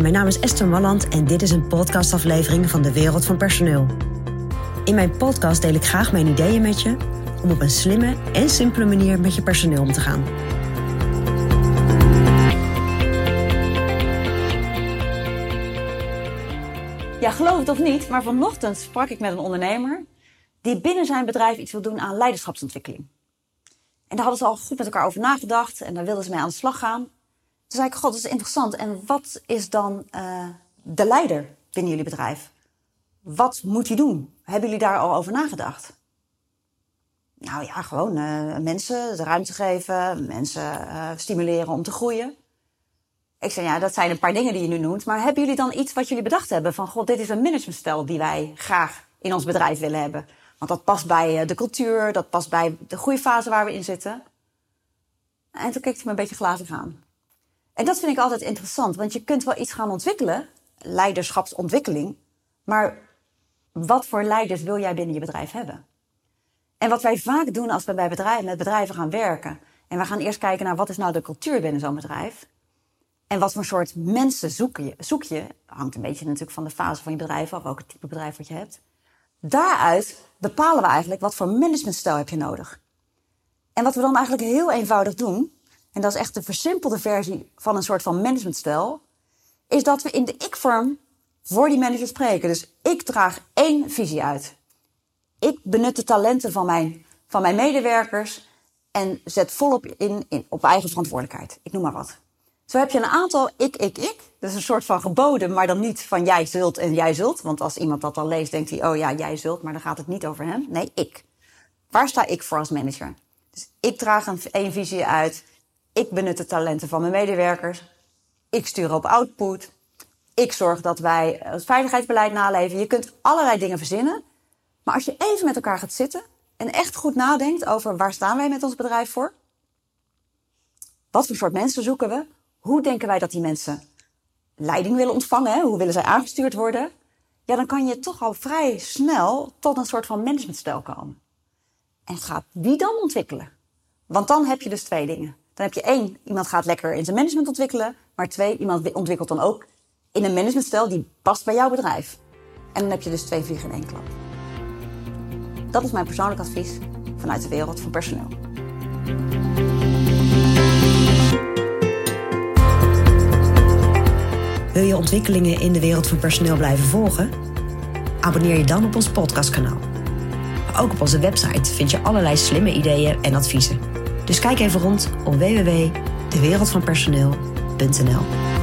Mijn naam is Esther Malland en dit is een podcastaflevering van de Wereld van Personeel. In mijn podcast deel ik graag mijn ideeën met je om op een slimme en simpele manier met je personeel om te gaan. Ja, geloof het of niet, maar vanochtend sprak ik met een ondernemer die binnen zijn bedrijf iets wil doen aan leiderschapsontwikkeling. En daar hadden ze al goed met elkaar over nagedacht en daar wilden ze mee aan de slag gaan. Toen zei ik, god, dat is interessant. En wat is dan uh, de leider binnen jullie bedrijf? Wat moet hij doen? Hebben jullie daar al over nagedacht? Nou ja, gewoon uh, mensen de ruimte geven, mensen uh, stimuleren om te groeien. Ik zei, ja, dat zijn een paar dingen die je nu noemt. Maar hebben jullie dan iets wat jullie bedacht hebben? Van, god, dit is een managementstijl die wij graag in ons bedrijf willen hebben. Want dat past bij eh, de cultuur, dat past bij de groeifase waar we in zitten. En toen keek hij me een beetje glazig aan. En dat vind ik altijd interessant, want je kunt wel iets gaan ontwikkelen, leiderschapsontwikkeling, maar wat voor leiders wil jij binnen je bedrijf hebben? En wat wij vaak doen als we bij bedrijven, met bedrijven gaan werken, en we gaan eerst kijken naar wat is nou de cultuur binnen zo'n bedrijf, en wat voor soort mensen zoek je, zoek je, hangt een beetje natuurlijk van de fase van je bedrijf af, welk type bedrijf wat je hebt. Daaruit bepalen we eigenlijk wat voor managementstijl heb je nodig. En wat we dan eigenlijk heel eenvoudig doen, en dat is echt de versimpelde versie van een soort van managementstijl, is dat we in de ik-vorm voor die manager spreken. Dus ik draag één visie uit. Ik benut de talenten van mijn, van mijn medewerkers en zet volop in, in op eigen verantwoordelijkheid. Ik noem maar wat. Zo heb je een aantal ik, ik, ik. Is een soort van geboden, maar dan niet van jij zult en jij zult. Want als iemand dat dan leest, denkt hij, oh ja, jij zult, maar dan gaat het niet over hem. Nee, ik. Waar sta ik voor als manager? Dus ik draag een, een visie uit. Ik benut de talenten van mijn medewerkers. Ik stuur op output. Ik zorg dat wij het veiligheidsbeleid naleven. Je kunt allerlei dingen verzinnen. Maar als je even met elkaar gaat zitten en echt goed nadenkt over waar staan wij met ons bedrijf voor? Wat voor soort mensen zoeken we? hoe denken wij dat die mensen leiding willen ontvangen? Hoe willen zij aangestuurd worden? Ja, dan kan je toch al vrij snel tot een soort van managementstijl komen. En gaat die dan ontwikkelen? Want dan heb je dus twee dingen. Dan heb je één, iemand gaat lekker in zijn management ontwikkelen. Maar twee, iemand ontwikkelt dan ook in een managementstijl die past bij jouw bedrijf. En dan heb je dus twee vliegen in één klap. Dat is mijn persoonlijk advies vanuit de wereld van personeel. Wil je ontwikkelingen in de wereld van personeel blijven volgen? Abonneer je dan op ons podcastkanaal. ook op onze website vind je allerlei slimme ideeën en adviezen. Dus kijk even rond op www.dewereldvanpersoneel.nl.